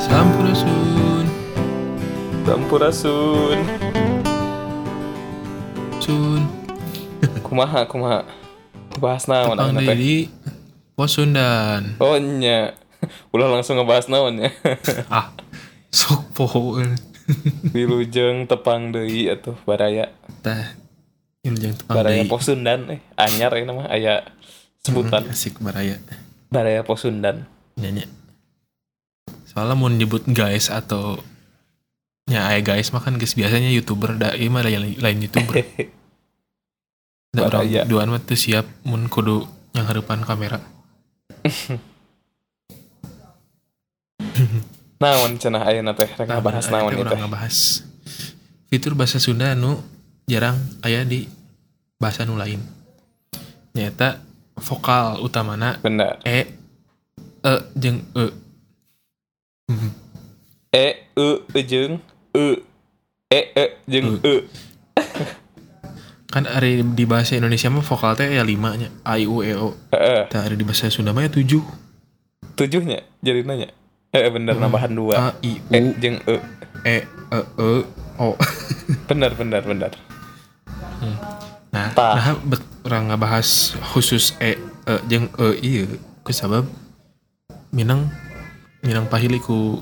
Sampurasun. Sampurasun. Sun. Kumaha kumaha. Bahas naon Tepang deui teh. di Pos Sundan. Oh nya. Ulah langsung ngebahas naon ya. Ah. Sok poho. Wilujeng tepang deui atuh baraya. Tah. Ini jangan tepang Baraya. Posundan eh anyar ini mah aya sebutan Hmm, Asik baraya. Baraya Posundan. Nyanyi. Soalnya mau nyebut guys atau ya ay guys mah kan guys biasanya youtuber da ieu mah lain, lain youtuber da orang Baraya. duaan mah tuh siap mun kudu yang harapan kamera Naon cenah ayeuna teh rek ngabahas naon ieu teh. ngabahas fitur bahasa Sunda nu jarang aya di bahasa nu lain nyata vokal utamana Bener. e e jeung e. E e e jeung e e e jeung e. kan ada di bahasa Indonesia mah vokal teh ya lima nya a i u e o Heeh. Tah ada di bahasa Sunda mah ya tujuh Tujuhnya jadi nanya. Eh bener nambahan dua. a i E u jeung e. e e e o Bener bener bener. Nah Tah. nah bet, orang ngabahas khusus e e jeung e iya. Ku sabab minang minang pahili ku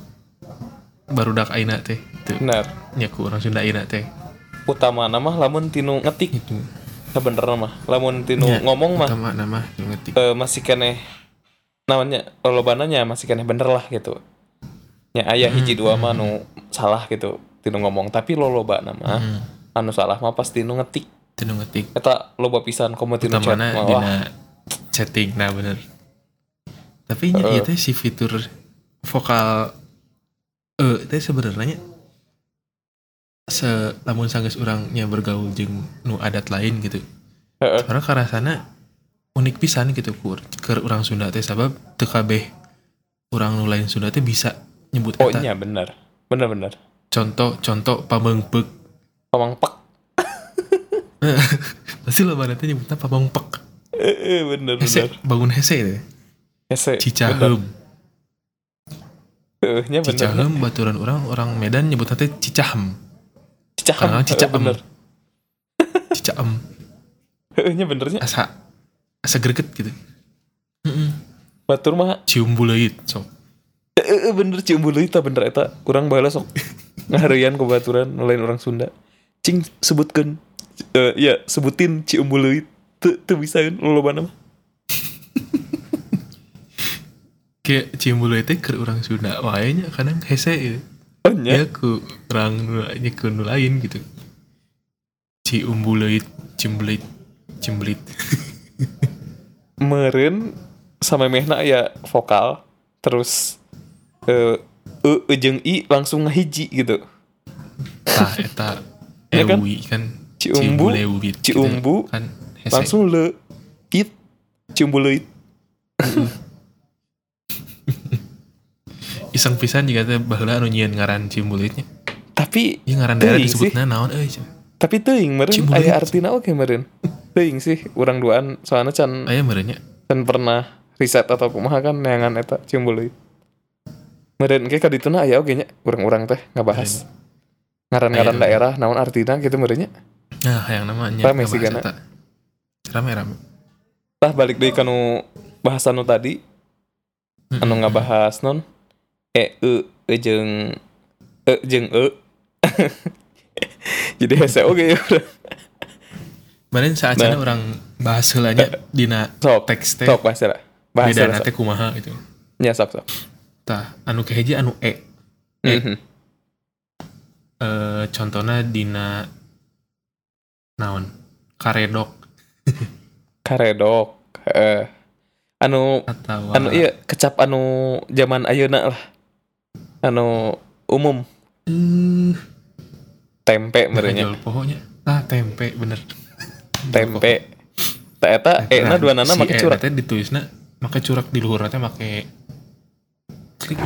barudak aina teh. Teu Bener. nya ku orang Sunda aina teh. Utama nama lamun tinu ngetik. Itu. Sebenernya mah. Lamun tinu Nya, ngomong mah utama nama yang ngetik. eh, masih keneh namanya lobananya masih keneh bener lah gitu. Ya ayah hiji dua mah nu salah gitu tinu ngomong. Tapi lo loba nama Hmm, anu salah mah pas tinu ngetik tinu ngetik eta loba pisan komo tinu chat mah dina chatting nah bener. Tapi nya Heeh. ieu teh si fitur vokal e teh sebenarnya se lamun sanggeus urangnya bergaul jeung nu adat lain gitu. Heeh. karena karasana unik pisan gitu kur ke urang Sunda teh sabab teu kabeh urang nu lain Sunda teh bisa nyebut oh eta. iya bener. Bener bener. Contoh contoh pameungpeuk pamangpak pasti lo teh nyebutna pameungpek eh bener hese bener. bangun hese Hese, bener. cicaheum Heeh, nya bener. Cicahem baturan orang orang Medan nyebutnya teh Cicahem. Cicahem Kadang Cicahem. bener. Cicahem. Nya benernya Asa asa greget gitu. Batur mah Cium buleuit sok. Heeh, bener cium bulu itu bener eta. Kurang baheula sok. Ngaharian ke baturan lain orang Sunda. Cing sebutkan Eh ya sebutin cium bulu itu tuh bisa kan lo loba nama Kayak cium buleuit teh keur urang Sunda wae nya kadang hese gitu. oh Ya ku urang nu nya ku nu lain gitu. Cium buleuit, cium buleuit, cium buleuit. meren sama mehna ya vokal terus eh e, e jeung i langsung ngahiji gitu Tah eta Ya kan? ewi kan. Ciumbu, buleuit gitu. ciumbu, kan hese. langsung le it cium bulu iseng pisan juga teh baheula anu nyieun ngaran cium buleuitnya. tapi Ieu ngaran daerah disebutna naon euy. tapi teuing bulu aya it. artina oke meren teuing sih urang duaan soalnya can Aya merenya. dan pernah riset atau kumaha kan neangan eta cium buluit meren kayak kadituna aya oge nya urang-urang teh ngabahas ngaran-ngaran daerah naon artina gitu merenya Nah, yang namanya Rame sih, eta. Rame rame. tah balik deui kanu bahasan nu tadi anu ngabahas non e e e jeung e jeung e jadi hese oge ya udah Kemarin saat Nah. orang bahas heulanya dina sok teks teh sok bahasa lah bahasa beda teh sok. kumaha gitu. nya sok sok Tah, anu kahiji anu e. Eh. Mhm. Eh contohna dina naon? Karedok. Karedok. Heeh anu atau anu iya kecap anu zaman ayeuna lah. Anu umum. Eh. Tempe merenya. pohonnya. Ah, tempe bener. tempe. Tak eta e na dua nana si make curak teh ditulisna make curak di luhur teh make klik.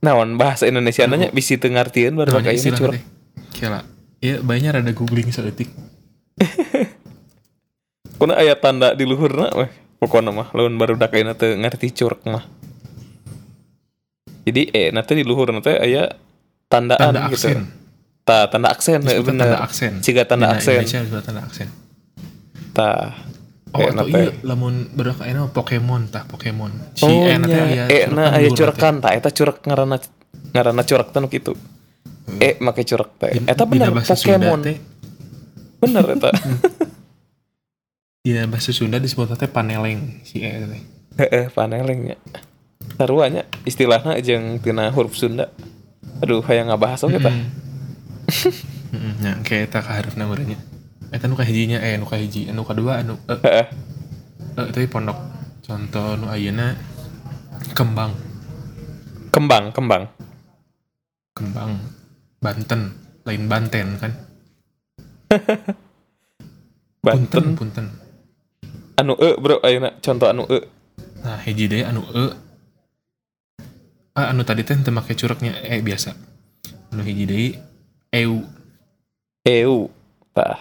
Naon bahasa Indonesia nanya bisi teu ngartieun baru istilah curak. Kira. Ya, banyak ada googling seetik. Kuna aya tanda di luhurna weh. Pokoknya mah lawan baru dak ayeuna teu ngarti curak mah. Jadi e nanti di luhur nanti aya tandaan tanda gitu. aksen. Ta tanda aksen disebut bener. tanda aksen. Siga tanda Dina aksen. Indonesia disebut tanda aksen. Ta oh Eh, atau nate. iya lamun berak kayaknya Pokemon tah Pokemon. Si oh E nanti nya aya e na aya luhur curakan ta eta curak ngaranna ngaranna curak tanu kitu. E make curak teh. Eta bener Pokemon. teh. Bener eta di bahasa Sunda disebut teh paneleng si E teh heeh panelengnya saruanya istilahnya jeung tina huruf Sunda. Aduh hayang ngabahas oge tah Heeh, nya kayak eta kaharepna meureunnya. Eta nu kahijinya eh nu kahiji anu kadua anu eh heeh. Eh, pondok. Contoh nu ayeuna kembang. Kembang kembang. Kembang Banten lain Banten kan? Banten. Punten punten anu e bro ayeuna contoh anu e. Nah hiji deui anu e. Ah anu tadi teh teu make cureknya e biasa. Anu hiji deui eu eu tah.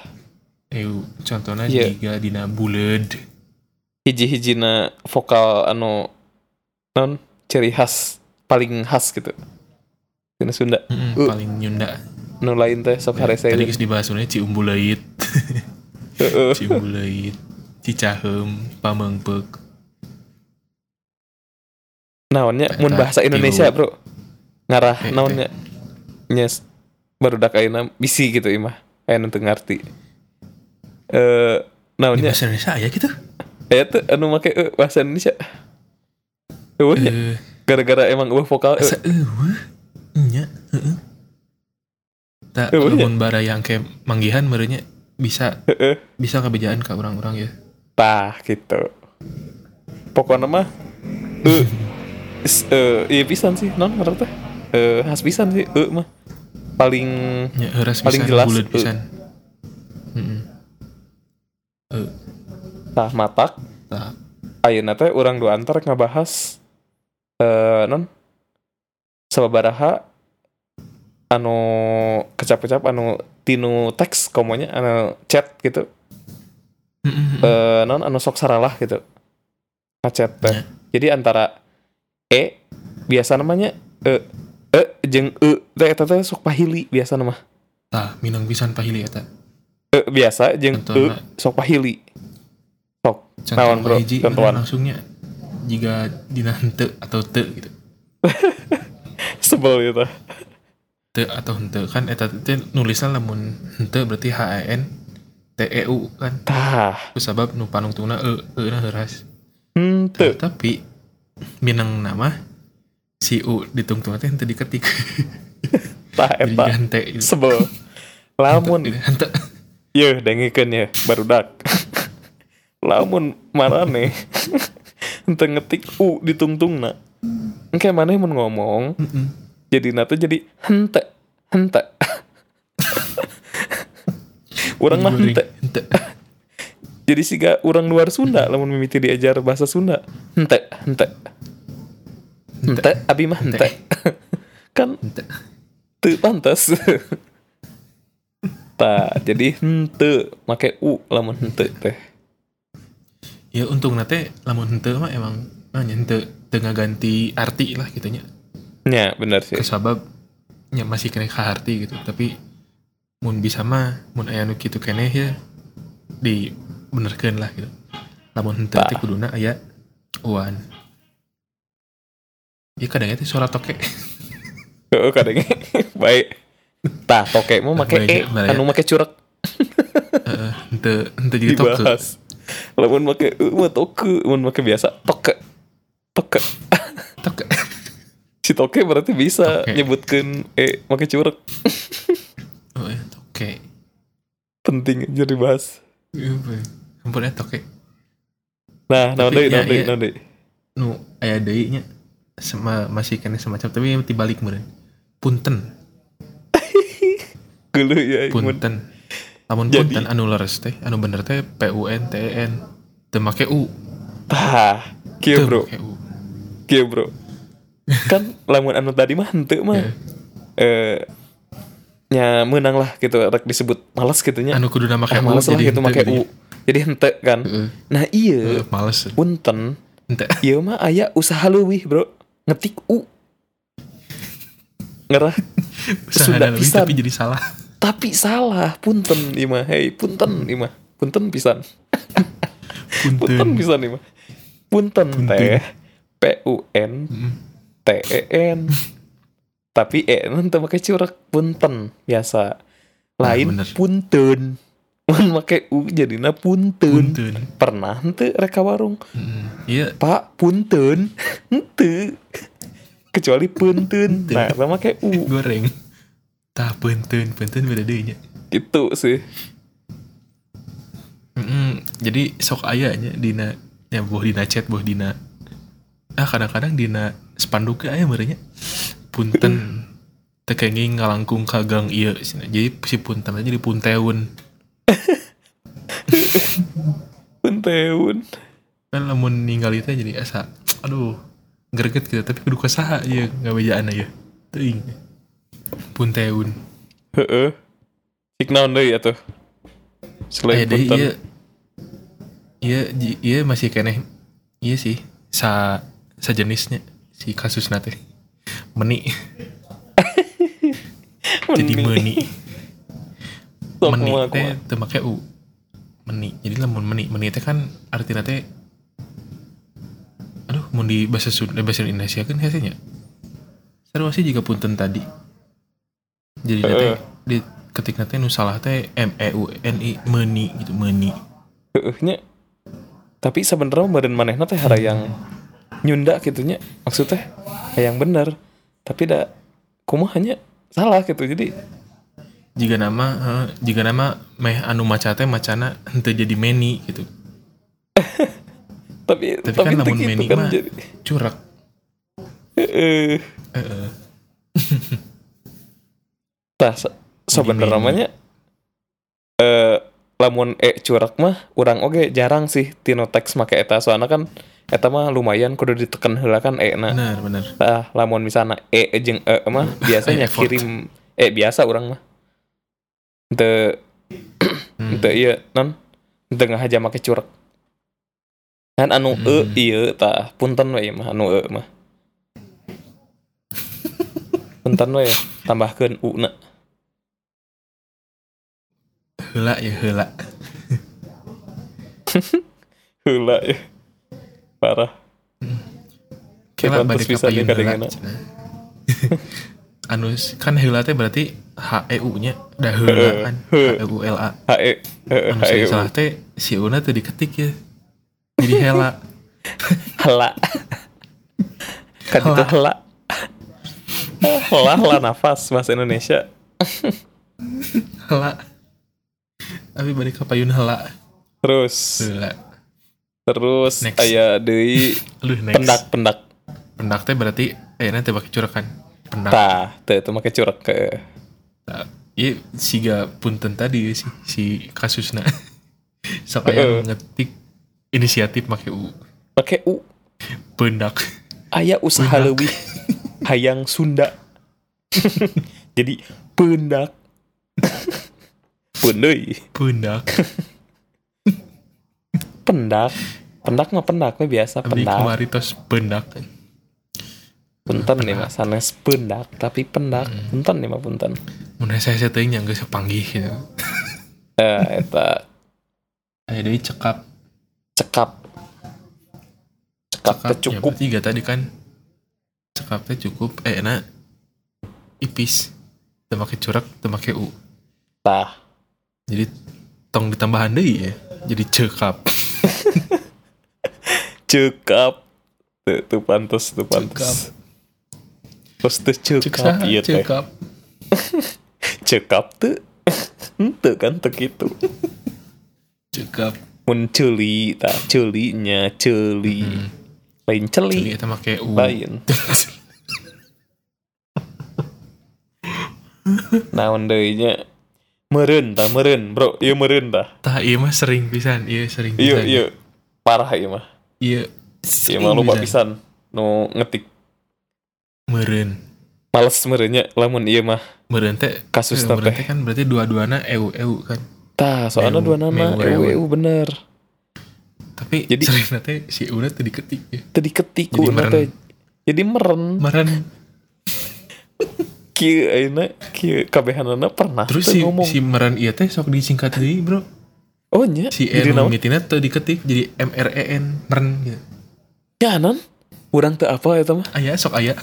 Eu contohnya Iya. jika dina buleud. Hiji-hijina vokal anu non ciri khas paling khas gitu. Tina Sunda. Heeh, Uh. paling nyunda. Nu lain teh sok harese tadi geus dibahas uleh ciumbuleuit heeh ciumbuleuit cicaheum pamengpeuk naonnya mun bahasa Indonesia bro? Ngarah Eh, naonnya? Nyes baru dak ayeuna bisi gitu imah. Aya nu teu ngarti. Eh naonnya? bahasa Indonesia aya gitu aya tuh anu make e bahasa Indonesia. Eueuh nya. Eh, gara-gara emang eueuh vokal e. asa eueuh nya heeh. Tak Eueuh, nya. lamun bara yang kayak manggihan merenya bisa bisa kebejaan ke orang-orang ya tah gitu. Pokoknya mah eh iya pisan sih non menurut teh eh khas pisan sih e mah. Paling nya heuras Paling jelas, buleud eh. pisan. Heeh Eh, tah matak. Tah. Ayeuna teh urang dua antar ngabahas eh non sababaraha anu kecap-kecap anu tinu teks komonya anu chat gitu Eh non anu sok saralah gitu. Ngechat teh. Ya. jadi antara e biasa namanya e. E jeung e. Teh eta teh sok pahili biasa nama. Tah minang pisan pahili eta. E biasa jeung e sok pahili. Sok Naon, bro? Contohan. langsungnya jika dina henteu atau te gitu. Sebel gitu. Te atau henteu. Kan eta teh nulisna lamun henteu berarti H E N T E U kan. Tah. Ku sabab nu panungtungna e e na heuras henteu tapi minang nama si U ditungtung teh henteu diketik. Tah eta. Sebel. Lamun. Henteu. Yeuh, dengikeun ya, barudak. Lamun marane ente ngetik u ditungtungna. Engke maneh mun ngomong, Heeh. jadi nate jadi hente, hente. Urang mah hente. henteu Jadi siga urang luar Sunda lamun mimiti diajar bahasa Sunda. Hente, hente. Hente, abi mah hente. kan henteu teu pantas. Tah, jadi hente make u lamun hente teh. ya untung nate lamun henteu mah emang nanya henteu teu ngaganti arti lah gitunya Ya, benar sih. kesabab nya masih kena kaharti gitu tapi mun bisa mah mun aya nu kitu keneh ya di benerkeun lah gitu lamun henteu teh kuduna aya uan Iya kadang teh suara toke Heeh, kadang baik. Tah, toke mau make e, anu make curek Heeh, henteu henteu jadi toke. Lamun make e mah toke, mun make biasa toke. Toke. toke Si toke berarti bisa Toke. nyebutkeun e make curek. toke Penting aja dibahas. Iya, Boy. ampun ya toke Nah, iya. naon deui. nu aya deui nya sama masih kena semacam tapi yang dibalik meureun punten Geuleuh ya mun. punten Jadi- punten anu leres teh anu bener teh P U N T E N teu make U Tah, kieu Teu bro, kieu bro. Kan lamun anu tadi mah henteu mah Ya. eh nya menang lah gitu rek disebut malas gitu nya. anu kudu make Ah, U males lah gitu make u. Jadi hente kan. Nah, iya. Heeh, males. Punten henteu. Iya mah aya usaha leuwih bro. Ngetik u. Ngerah? Lebih pisan. tapi jadi salah. tapi salah. Punten imah hei. Punten imah punten pisan. Punten. Punten. pisan imah punten teh p u n t e n tapi e nanti pakai curek punten biasa. Lain Nah, bener. punten mun make u jadinya punten Punten. pernah ente reka warung? Mm. Iya, pak punten ente. Kecuali punten nah sama kayak u. Goreng. Tah punten, punten beda deui nya. gitu sih. Mm-mm. Jadi sok ayahnya dina. Ya boh dina chat boh dina. Ah kadang-kadang dina spanduk aya merenya punten. Tekenging ngalangkung ka gang ieu cenah. jadi si punten aja jadi punteun. Punteun. Kan lamun ningali teh jadi asa aduh greget gitu tapi kudu kasaha ieu ngabejaan ya teuing. Punteun. Heeh. Cik naon deui atuh? Selain Aya punten. ieu. Ji- ieu masih keneh. Iya sih sa sajenisnya si kasus nate meni. Jadi meni. Sok meni. teh make u. Meni. Jadi lamun meni. Meni teh kan artinya teh aduh mau di bahasa Sunda bahasa Indonesia kan biasanya sarua sih jika punten tadi. Jadi teh Heeh. di ketik teh nu salah teh m e u n i meni gitu meni. Heeh nya. tapi sebenarnya badan manehna teh hara yang nyunda gitu nya. Maksudnya yang bener tapi da kumahanya salah gitu. Jadi jika nama eh, jika nama meh anu maca teh macana henteu jadi meni gitu. Tapi Tapi tapi, kan teu lamun gitu meni kan mah- jadi. curak Heeh. tah se- sebenarnya eh lamun e curak mah urang oge jarang sih tino teks make eta. Soalnya kan eta mah lumayan kudu ditekan heula kan e na. Bener bener ah lamun misalnya e jeung e mah biasanya kirim e biasa orang mah. Ente Hmm. ente iya non? Ente ngahaja make curek kan anu e Hmm. iya tah punten we mah anu e mah. Punten we tambahkeun u na heula ya heula. Heula ya. Parah. Kela balik bisa dia cenah. anu kan heula teh berarti h e u nya da heula kan? H e u l a. H e heeh, anu h e saya u. salah teh si una teh diketik ya. Jadi hela. Hela. Kan itu hela. Hela hela nafas bahasa Indonesia. Hela tapi balik ke payun hela terus. Heula terus Next. aya deui lu next. Pendak pendak. Pendak teh berarti eh nanti pakai curakan pendak. Tah teu teu make curek ke. Nah, Iya siga punten tadi si, si kasusna. Sok aya Heeh. ngetik inisiatif make u. Make u. Pendak. Aya usaha leuwih hayang Sunda. Jadi pendak Pundeuy pendak pendak. Pendak mah pendak mah biasa pendak. kemari tos pendak punten nih mah sanes pendak tapi pendak. Hmm. punten nih mah punten. Mun saya saya teuing yang geus panggih gitu eh eta. Aya deui cekap. Cekap. Cekap cekap cukup. ya, tiga tadi kan. Cekap teh cukup. Eh enak. Ipis. Teu make curak teu make u. Tah jadi tong ditambahan deui ya jadi cekap. Cekap. Tuh, tuh pantes tuh pantes. Terus tuh cekap iya teh. cekap. Cekap tuh ente kan tuh gitu cekap. Mun celi tah celinya celi. Hmm. lain jadi celi eta make u. lain. Naon deui nya meureun tah meureun bro. Ieu meureun tah tah iya mah sering pisan. Iya sering ieu pisan. ieu parah ieu mah. Iya. Ieu mah lupa pisan. nu ngetik. Meren. Males meureunnya lamun ieu mah. Meren teh kasus eh, meren teh. teh kan berarti dua-duana eu eu kan. Tah soalnya dua nama eu eu. bener. Tapi Jadi- sering teh si udah tuh diketik ya. Tadi ketik Jadi meren. teh. Jadi meren. Meren kieu ayeuna? Kieu kabehanana pernah terus si ngomong. si meran iya teh sok disingkat deui bro. Oh nya? Si jadi N mitina tuh diketik jadi M R E N meren gitu ya non urang teu apa eta mah? Aya sok aya.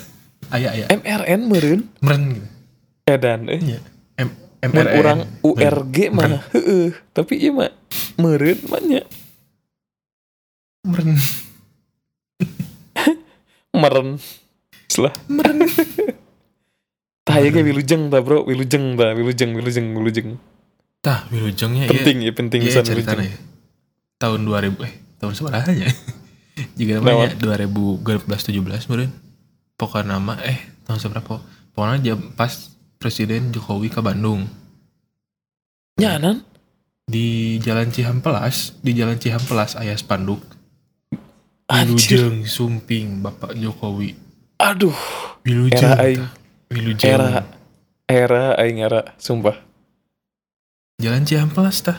Aya aya. MRN meureun? Meren gitu edan eh? Iya. M M R E N. Urang URG mah heeh. Tapi ieu mah meureun mah nya? Meren. Meren. Selah. Meren tah ya ge wilujeng tah bro. Wilujeng tah wilujeng wilujeng wilujeng. Tah wilujengnya penting ya penting iya ceritanya. wilujeng. Ya. tahun 2000 eh tahun seberapa ya? Jika Naon? namanya 2017 meren. Pokoknya nama eh tahun seberapa? Pokoknya jam pas Presiden Jokowi ke Bandung. Nya non di Jalan Cihampelas di Jalan Cihampelas ayah spanduk Wilujeng Sumping Bapak Jokowi. Aduh. Wilujeng Wilujeng. Era era aing era sumpah. Jalan Cihampelas tah.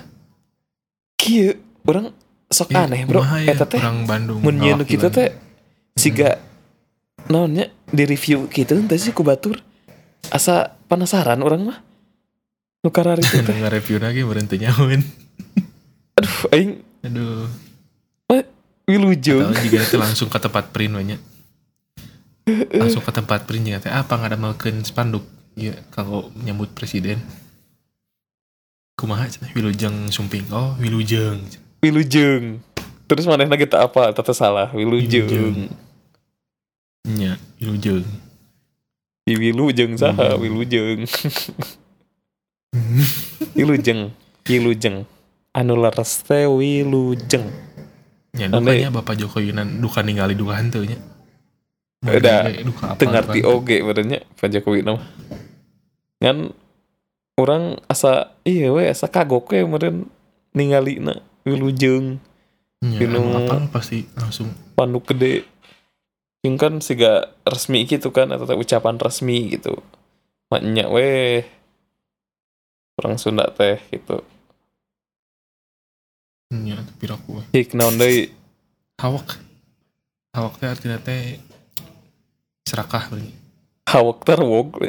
Kieu urang sok Ya, aneh bro. ya, eta teh orang Bandung mun kita teh siga naonnya di review gitu teh sih ku batur. Asa penasaran orang mah nu karar itu teh. Review lagi berhenti nyaman. Aduh aing. Aduh. Wilujeng. Tahu jika nanti langsung ke tempat print banyak langsung ke tempat print ya teh apa nggak ada malken spanduk? Ya kalau nyambut presiden. Kumaha cenah wilujeng sumping. Oh wilujeng wilujeng. Terus mana lagi tak apa? Tata salah wilujeng. Nya wilujeng. Di wilujeng saha wilujeng. Wilujeng. Wilujeng. Anu leres teh wilujeng. Ande- dukanya bapak Jokowi nan duka ningali duka henteu nya Udah, henteu. oge badannya Pak Jokowi nama kan orang asa iya we asa kagok we meureun ningali na wilujeng apal pasti langsung. Panduk gede. Yang kan siga resmi gitu kan atau ucapan resmi gitu. Maknya weh orang Sunda teh gitu. Nya tapi aku hik naon deui? Hawak. Hawak teh artinya teh serakah berarti hawak terwog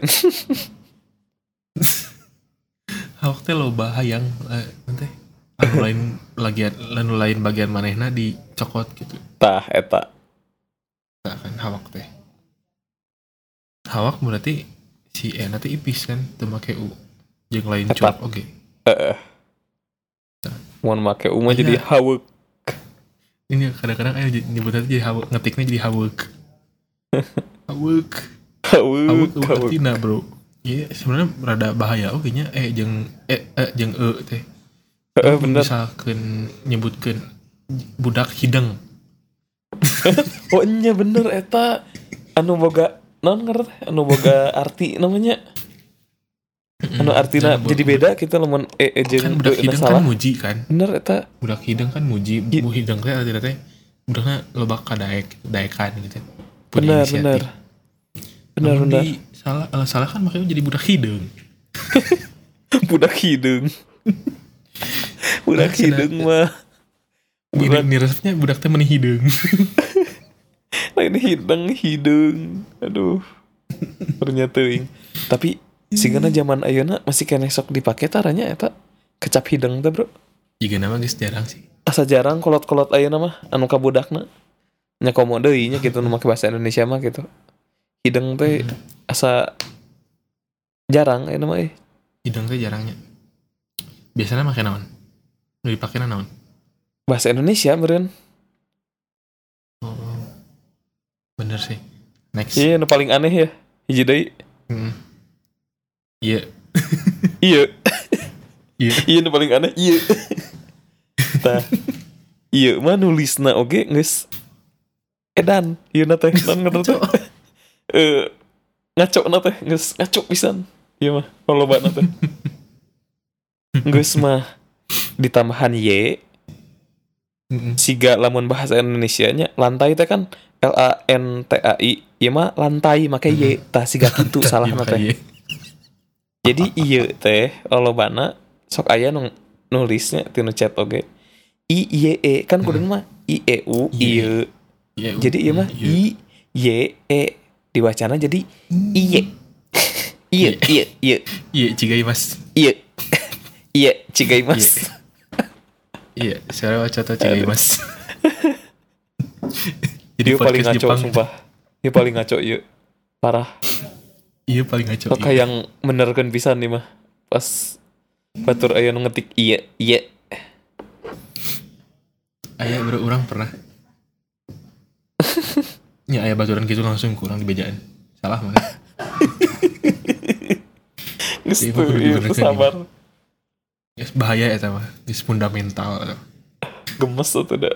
hawak teh loba hayang eh, nanti anu lain lagian anu lain bagian manehna dicokot gitu. Tah eta. Tah kan hawak teh. Hawak berarti si E nanti ipis kan make u. Jeung lain curug oke. Mun make umah Iya. jadi hawak ini kadang-kadang ayo nyebutnya jadi hawak ngetiknya jadi hawak u hawak artina bro. Iya sebenarnya rada bahaya. Oke nya eh jeung eh, eh jeung e teh. Heeh, bener. Misalkan nyebutkan budak hideng. Oh nya bener eta. Anu boga non ngerti anu boga arti namanya. Anu artina Jangan jadi beda kita lamun e e jeung kan budak e na hideng salah. kan muji kan? Bener eta. Budak hideng kan muji Iya. bu hideng teh artinya teh budaknya loba kadaek daekan gitu bener inisiatif. bener bener Namun bener di salah eh, salah kan makanya jadi budak hideng budak hidung. Budak Nah, hidung mah. Budak. ini resepnya budak teh meni hideng lain hidung hidung. Aduh. Ternyata teuing tapi sigana zaman ayeuna masih kena sok dipake taranya eta kecap hidung teh bro? Jika nama guys jarang sih. Asa jarang kolot-kolot ayeuna mah anu kabudakna nya komo deui nya gitu nu make bahasa Indonesia mah gitu. Hidung teh asa jarang ayeuna mah eh hideng teh jarangnya. Biasanya make naon? Nu dipake naon? Bahasa Indonesia meureun. Oh bener sih. Next. Iya nu paling aneh ya hiji deui. Mm. iya. Iya. Iya. Iya nu paling aneh iya. Tah. Iya mah nulisna oge geus edan. Iya teh non ngerti teh. Eh ngaco na teh geus ngaco pisan. Iya mah. Kalau na teh geus mah. Ditambahan y. Siga lamun bahasa Indonesia nya lantai teh kan L A N T A I. Iya mah lantai make y. Tah siga kitu salah na makanya. teh jadi iya teh lolobana sok aya nu nulisnya tinu chat oge. I y e. Kan kudu mah i e u Iya. Iya Iya, jadi iya mah iya. i y e dibacana jadi iye iya iya. iya iya. Cigai mas. Iya. Iya cigai mas. Iya. Secara contoh cigai mas. Jadi paling ngaco Jepang. sumpah. Dia paling ngaco iya. Parah. Iya paling ngaco Maka iya. yang menerkan pisan nih mah? Pas batur nu ngetik iya iya. Ayah bro orang pernah ya ayah baturan gitu langsung kurang di bejaan salah mah geus Iya, sabar. Yes, bahaya ya sama Guys, fundamental gemes tuh dah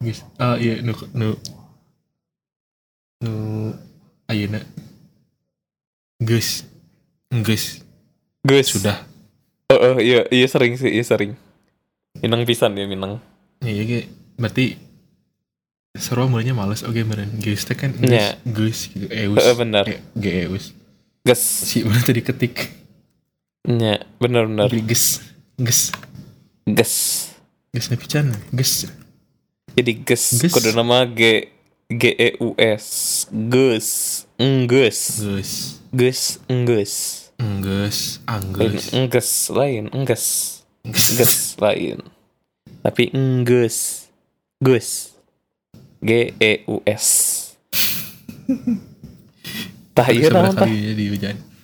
Guys, ah iya nu nu nu ayeuna. Geus. Geus. Guys sudah. Oh, oh, iya iya sering sih iya sering. Minang pisan ya minang. Ya iya berarti seru mulanya males. Oke meren geus teh kan geus geus gitu eus Heeh, bener. Eh, ge eus ges. Si mana tadi ketik? Nya bener bener. Jadi geus geus ges. Geus nepi can geus jadi ges. Ges. kode nama G G E U S. Ges. Engges geus ges engges enggeus lain anggeus engges lain engges ges lain. Tapi engges ges G E U S tah iya tah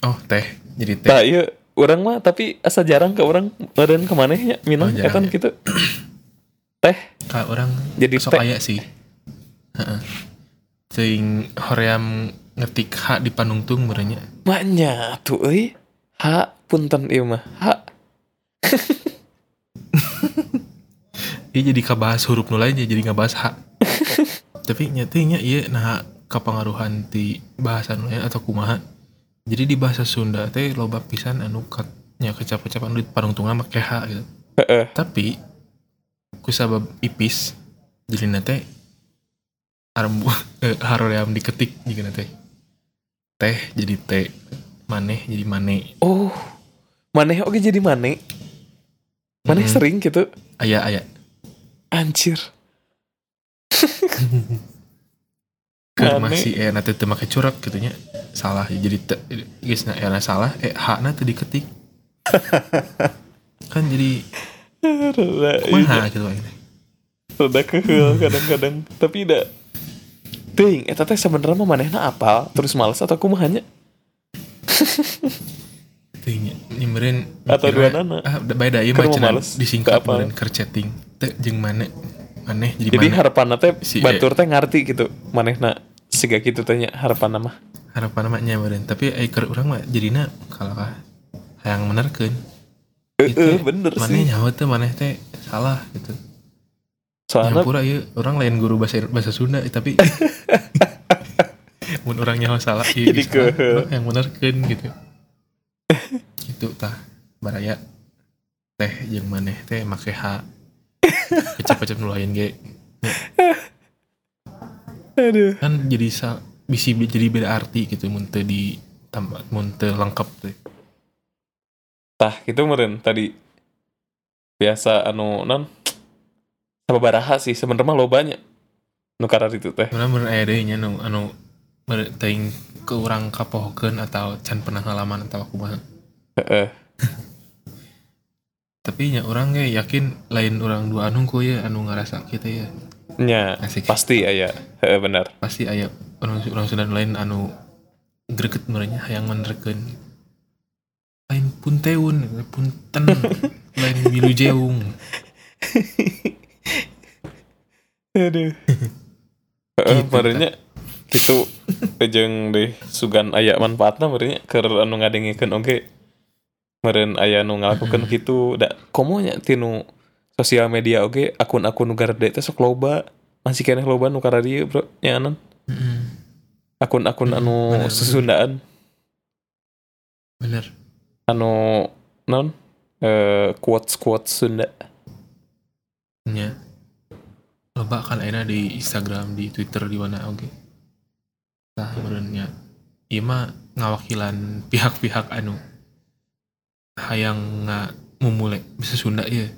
oh teh jadi teh tah iya orang mah tapi asa jarang ke orang meureun ke manehnya minum Oh, jarang etan ya. gitu teh Kak orang Jadi sok aya sih. Heeh. Sing hoream ngetik H di panungtung merenya. Maknya tuh euy. Ha punten ieu mah. Ha. Iya jadi kabahas huruf nu lain jadi ngabahas H. Tapi nyatinya iya nah kapangaruhan ti bahasa nu lain atau kumaha. Jadi di bahasa Sunda teh loba pisan anu kat nya kecap-kecapan di panungtungan make H gitu. Tapi kusabab ipis jadi nate arem eh, haroream diketik jadi nate teh jadi teh maneh jadi mane Oh. Maneh oke jadi maneh. Maneh sering gitu. aya aya Anjir. Masih eh nanti teu make curak gitunya salah jadi te, geus na era salah eh hak na teu diketik kan jadi Rada, kumaha gitu akhirnya rada keheul kadang-kadang. Tapi da Ting, eta teh sebenarnya mah manehna apa? Terus males atau kumahanya? Teuing nyimberin Atau mikirna, duanana. ah da- bae da ieu Keur mah mau cenah disingkat Ke apa? meureun keur chatting teh jeung mana maneh jadi, Jadi mana? harapanna teh Si- batur teh ngarti gitu. Manehna siga gitu tanya harapan mah. harapan namanya meureun. Tapi ai keur urang mah jadina kalah hayang menerkeun Heeh, bener maneh sih. nyawa teh maneh teh salah gitu. Soalnya Nyampura ieu orang lain guru bahasa bahasa Sunda eh, tapi mun orang nyawa salah ieu Jadi urang yang benerkeun gitu. Gitu tah baraya. Teh jeung maneh teh make H kecap-kecap lain ge aduh. kan jadi sa bisi jadi beda arti gitu mun teu di tambah mun teu lengkap teh Tah, gitu meren tadi biasa anu non sama baraha sih sebenarnya mah lo banyak nu karar itu teh Mana mun aya deui nya nu anu teuing ke urang atau can pernah ngalaman atau kumaha. Heeh. Tapi nya urang ge yakin lain urang dua anu ku ya anu ngarasa kita ya. nya Asik. pasti aya heeh benar Pasti aya orang orang Sunda lain anu greget merenya hayang menerkeun. Lain punteun, punten, lain milujeung. aduh heeh Gitu, gitu jeung deh sugan aya manfaatna merenya keur anu ngadengikeun oge meren aya nu ngalakukeun gitu da komo nya tinu sosial media oge akun-akun nu garede teh sok loba masih keneh loba nu dia bro nyanan Heeh. akun-akun anu bener, bener. susundaan Bener. anu non eh quotes quotes Sunda Nya. Loba kan ayeuna di Instagram, di Twitter di mana oge. Tah meureunnya ieu mah ngawakilan pihak-pihak anu hayang nga mumule bisa Sunda ya.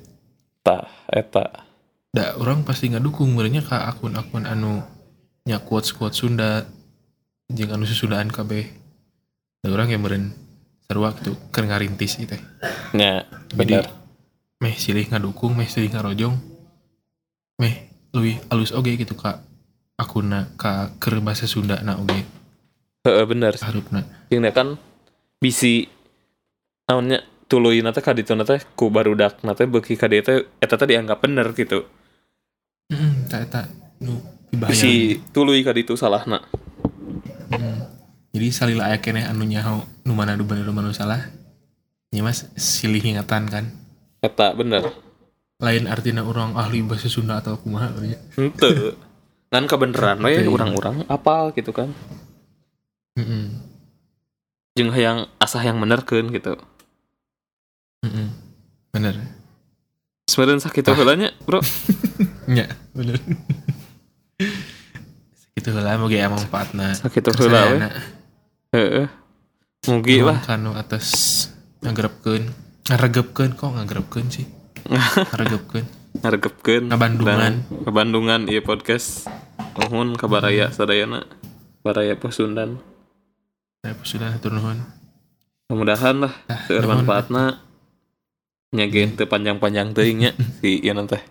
tah eta Da orang pasti ngadukung meureunnya ka akun-akun anu nya quotes-quotes Sunda jeung anu susundaan kabeh. Da urang ya meureun sarua gitu keur ngarintis nya Jadi benar meh silih ngadukung meh silih ngarojong. Meh lebih alus oge gitu kak. Akuna ka keur bahasa Sunda na oge. Heeh bener. Harupna. Yang kan bisi naonnya tuluy nate kaditu nate ku barudak nate beuki ka dieu teh eta teh dianggap bener gitu. heeh eta nu bahaya Bisi tuluy kaditu salahna. Mm. jadi salila aya keneh anu nyaho nu mana nu bener nu mana salah nya mas silih ingatan kan Eta bener. lain artinya orang ahli bahasa Sunda atau kumaha. Henteu. Kan kebeneran we Henteu. urang-urang apal gitu kan. Heeh. Jeung hayang asah yang benerkeun gitu. Heeh. bener Sebenarnya sakit heula nya, Bro. nya bener gitu lah mau gaya manfaatna Sakit heula we. Heeh. Mugi lah. kanu atas ngagrepkeun ngaregepkeun kok ngagrepkeun sih ngaregepkeun Ngaregepkeun. Ngabandungan. Dan Ngabandungan ieu podcast. Nuhun kabaraya sadayana. Baraya Pasundan. saya sudah hatur nuhun mudah-mudahan lah Ah, nuhun. manfaatna nyageun teu panjang-panjang teuing nya. Si ieu teh.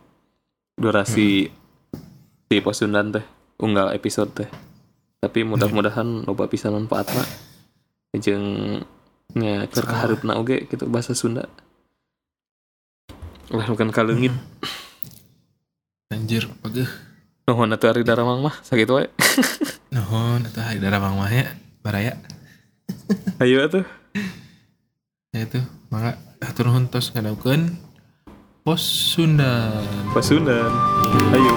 Durasi si posundan teh unggal episode teh. Tapi mudah-mudahan loba pisan manfaatna jeung nya keur kaharupna oge gitu bahasa Sunda. Lah bukan kaleungit anjir pageuh nuhun atuh ari daramang mah sakitu wae. Nuhun atau hari darah mang mah ya baraya. Ayo atuh. Ya itu maka hatur nuhun tos ngadaukeun pos Sunda Pasundan ayo